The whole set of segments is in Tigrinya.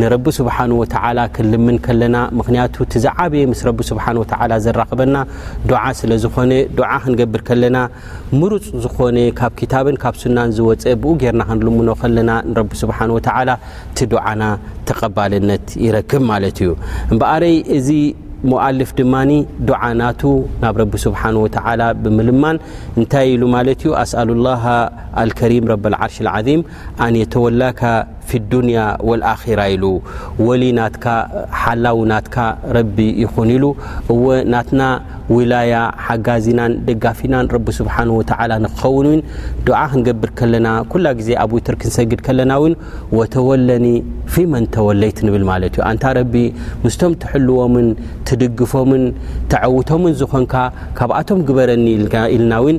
ንረቢ ስብሓን ወተዓላ ክንልምን ከለና ምክንያቱ እቲ ዝዓበየ ምስ ረቢ ስብሓን ወተዓላ ዘራኽበና ዱዓ ስለ ዝኾነ ዱዓ ክንገብር ከለና ምሩፅ ዝኾነ ካብ ክታብን ካብ ሱናን ዝወፀ ብኡ ጌርና ክንልምኖ ከለና ንረቢ ስብሓን ወተዓላ እቲ ዱዓና ተቐባልነት ይረክብ ማለት እዩ እምበኣረይ እዚ ሞኣልፍ ድማ ዱዓ ናቱ ናብ ረቢ ስብሓን ወተዓላ ብምልማን እንታይ ኢሉ ማለት እዩ ኣስኣሉ ላሃ ኣልከሪም ረቢ ዓርሽ ዓዚም ኣን የተወላካ ፊ ዱንያ ወልኣኺራ ኢሉ ወሊ ናትካ ሓላዊ ናትካ ረቢ ይኹን ኢሉ እወ ናትና ውላያ ሓጋዚናን ደጋፊናን ረቢ ስብሓን ወተዓላ ንክኸውን ውን ዱዓ ክንገብር ከለና ኩላ ግዜ ኣብ ውትር ክንሰግድ ከለና ውን ወተወለኒ ፊ መን ተወለይት ንብል ማለት እዩ ኣንታ ረቢ ምስቶም ትሕልዎምን ትድግፎምን ተዐውቶምን ዝኾንካ ካብኣቶም ግበረኒ ኢልና ውን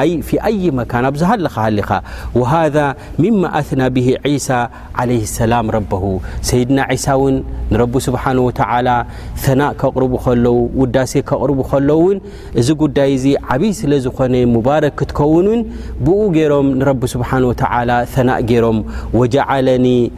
ኣይ ፊ ኣይ መካን ኣብ ዝሃለኻ ሃሊኻ ወሃዛ ሚማ ኣትና ብሂ ዒሳ ዓለይህ ሰላም ረበሁ ሰይድና ዒሳ እውን ንረቢ ስብሓን ወተዓላ ተናእ ከቕርቡ ከለዉ ውዳሴ ከቕርቡ ከለዉ እውን እዚ ጉዳይ እዚ ዓብይ ስለ ዝኾነ ሙባረክ ክትከውን እውን ብኡ ገይሮም ንረቢ ስብሓን ወተዓላ ተናእ ገይሮም ወጃዓለኒ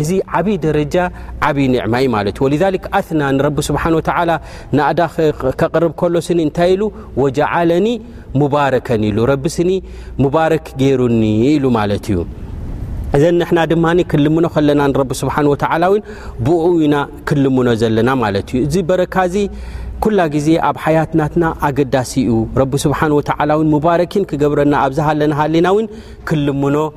እዚ ዓብይ ደረጃ ዓብይ ኒዕማ እዩ ማለት እዩ ወሊዛሊክ ኣትና ንረቢ ስብሓን ወተዓላ ናእዳ ከቕርብ ከሎ ስኒ እንታይ ኢሉ ወጀዓለኒ ሙባረከን ኢሉ ረቢ ስኒ ሙባረክ ገይሩኒ ኢሉ ማለት እዩ እዘን ንሕና ድማ ክልምኖ ከለና ንረቢ ስብሓን ወተዓላ እውን ብኡ ኢና ክልምኖ ዘለና ማለት እዩ እዚ በረካ እዚ ኩላ ግዜ ኣብ ሓያት ናትና ኣገዳሲ እዩ ረቢ ስብሓን ወተዓላ እውን ሙባረኪን ክገብረና ኣብዝሃለና ሃሊና እውን ክልምኖ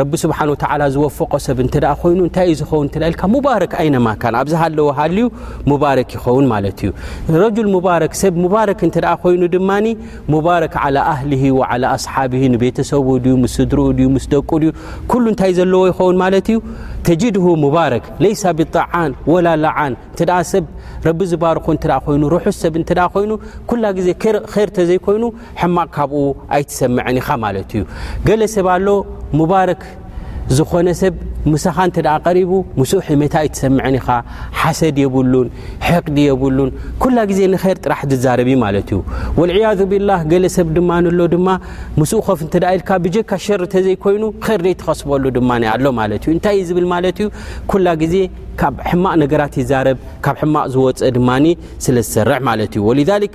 ረቢ ስብሓን ወተዓላ ዝወፈቆ ሰብ እንተ ኮይኑ እንታይ እዩ ዝኸውን እተ ኢልካ ሙባረክ ኣይነማካን ኣብዚ ሃለዎ ሃልዩ ሙባረክ ይኸውን ማለት እዩ ረጁል ሙባረክ ሰብ ሙባረክ እንተ ኮይኑ ድማ ሙባረክ ዓላ ኣህሊ ዓላ ኣስሓብ ንቤተሰቡ ድዩ ምስ ስድርኡ ድዩ ምስ ደቁ ድዩ ኩሉ እንታይ ዘለዎ ይኸውን ማለት እዩ ተጅድሁ ሙባረክ ለይሳ ብጣዓን ወላ ላዓን እንተ ሰብ ረቢ ዝባርኮ እተ ኮይኑ ርሑስ ሰብ እንተ ኮይኑ ኩላ ግዜ ር ተዘይኮይኑ ሕማቅ ካብኡ ኣይትሰምዕን ኢኻ ማለት እዩ ገለ ሰብ ኣሎ ሙባረክ ዝኾነ ሰብ ምሳኻ እንተ ቀሪቡ ምስኡ ሕሜታ ኣይትሰምዐን ኢኻ ሓሰድ የብሉን ሕቅዲ የብሉን ኩላ ግዜ ንኸር ጥራሕ ዝዛረብ ማለት እዩ ወልዕያዙ ቢላህ ገለ ሰብ ድማ ንሎ ድማ ምስኡ ኮፍ እንተ ኢልካ ብጀካ ሸር እተዘይኮይኑ ኸር ዘይትኸስበሉ ድማ ኣሎ ማለት እዩ እንታይ እዩ ዝብል ማለት እዩ ኩላ ግዜ ካብ ሕማቕ ነገራት ይዛረብ ካብ ሕማቕ ዝወፀ ድማ ስለ ዝሰርዕ ማለት እዩ ወልሊክ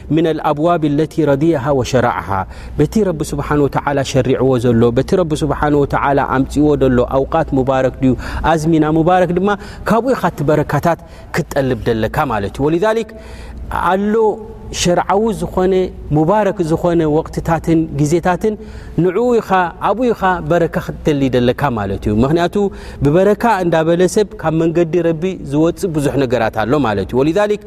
ምን ኣልኣብዋብ ለቲ ረድየሃ ወሸረዐሃ በቲ ረቢ ስብሓን ወተዓላ ሸሪዕዎ ዘሎ በቲ ረቢ ስብሓን ወተዓላ ኣምፅዎ ዘሎ ኣውቃት ሙባረክ ድዩ ኣዝሚና ሙባረክ ድማ ካብኡ ኢኻ እቲ በረካታት ክትጠልብ ደለካ ማለት እዩ ወልዛሊክ ኣሎ ሸርዓዊ ዝኾነ ሙባረክ ዝኾነ ወቅትታትን ግዜታትን ንኡ ኢኻ ኣብኡ ኢኻ በረካ ክትደሊ ደለካ ማለት እዩ ምክንያቱ ብበረካ እንዳበለ ሰብ ካብ መንገዲ ረቢ ዝወፅእ ብዙሕ ነገራት ኣሎ ማለት እዩ ወልዛሊክ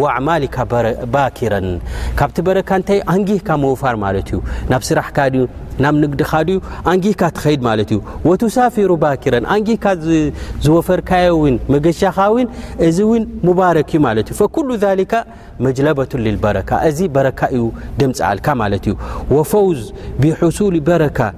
ወኣዕማሊካ ባኪረን ካብቲ በረካ እንታይ እዩ ኣንጊህካ ምውፋር ማለት እዩ ናብ ስራሕካ ድዩ ናብ ንግድኻ ድዩ ኣንጊህካ ትኸይድ ማለት እዩ ወቱሳፊሩ ባኪረን ኣንጊህካ ዝወፈርካዮ ውን መገሻኻ ውን እዚ እውን ሙባረክ እዩ ማለት እዩ ፈኩሉ ሊካ መጅለበቱ ልበረካ እዚ በረካ እዩ ደምፅኣልካ ማለት እዩ ወፈውዝ ብሕሱል በረካ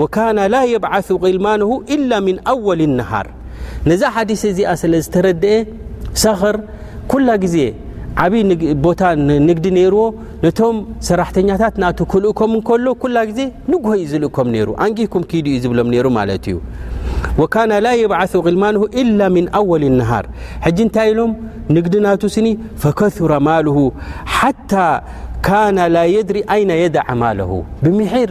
ወካነ ላ የብዓሱ ቂልማንሁ ኢላ ምን ኣወል ነሃር ነዛ ሓዲስ እዚኣ ስለ ዝተረድአ ሰኽር ኩላ ግዜ ዓብይ ቦታ ንግዲ ነይርዎ ነቶም ሰራሕተኛታት ናቱ ክልእኮም እንከሎ ኩላ ግዜ ንግሆ እዩ ዝልእኮም ነይሩ ኣንጊህኩም ክይዱ እዩ ዝብሎም ነይሩ ማለት እዩ ወካነ ላ የብዓሱ ቅልማንሁ ኢላ ምን ኣወል ነሃር ሕጂ እንታይ ኢሎም ንግዲ ናቱ ስኒ ፈከሱረ ማልሁ ሓታ ካነ ላ የድሪ ኣይና የዳዓ ማለሁ ብምሒር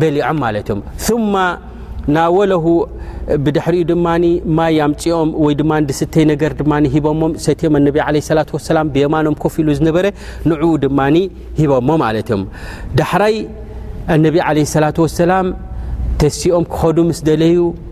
በሊዖም ማለት እዮም ثማ ናወለሁ ብድሕሪኡ ድማ ማይ ኣምፅኦም ወይ ድማ ድስተይ ነገር ድማ ሂቦሞም ሰትዮም ኣነቢ ለ ሰላት ወሰላም ብየማኖም ኮፍ ኢሉ ዝነበረ ንዕኡ ድማ ሂቦሞ ማለት እዮም ዳሕራይ ኣነቢ ለ ሰላት ወሰላም ተሲኦም ክኸዱ ምስ ደለዩ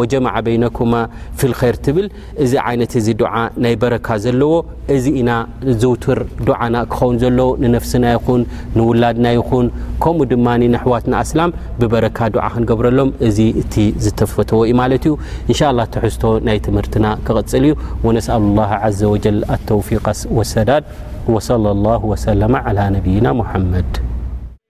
ወጀመዐ በይነኩማ ፊልኸይር ትብል እዚ ዓይነት እዚ ዱዓ ናይ በረካ ዘለዎ እዚ ኢና ዝውትር ዱዓና ክኸውን ዘለዎ ንነፍስና ይኹን ንውላድና ይኹን ከምኡ ድማ ንኣሕዋትና ኣስላም ብበረካ ዱዓ ክንገብረሎም እዚ እቲ ዝተፈተዎ እዩ ማለት እዩ እንሻ ላ ትሕዝቶ ናይ ትምህርትና ክቕፅል እዩ ወነስኣሉ ላ ዘ ወጀል ኣተውፊቀስ ወሰዳድ ወሰለ ላሁ ወሰለማ ዓላ ነብይና ሙሓመድ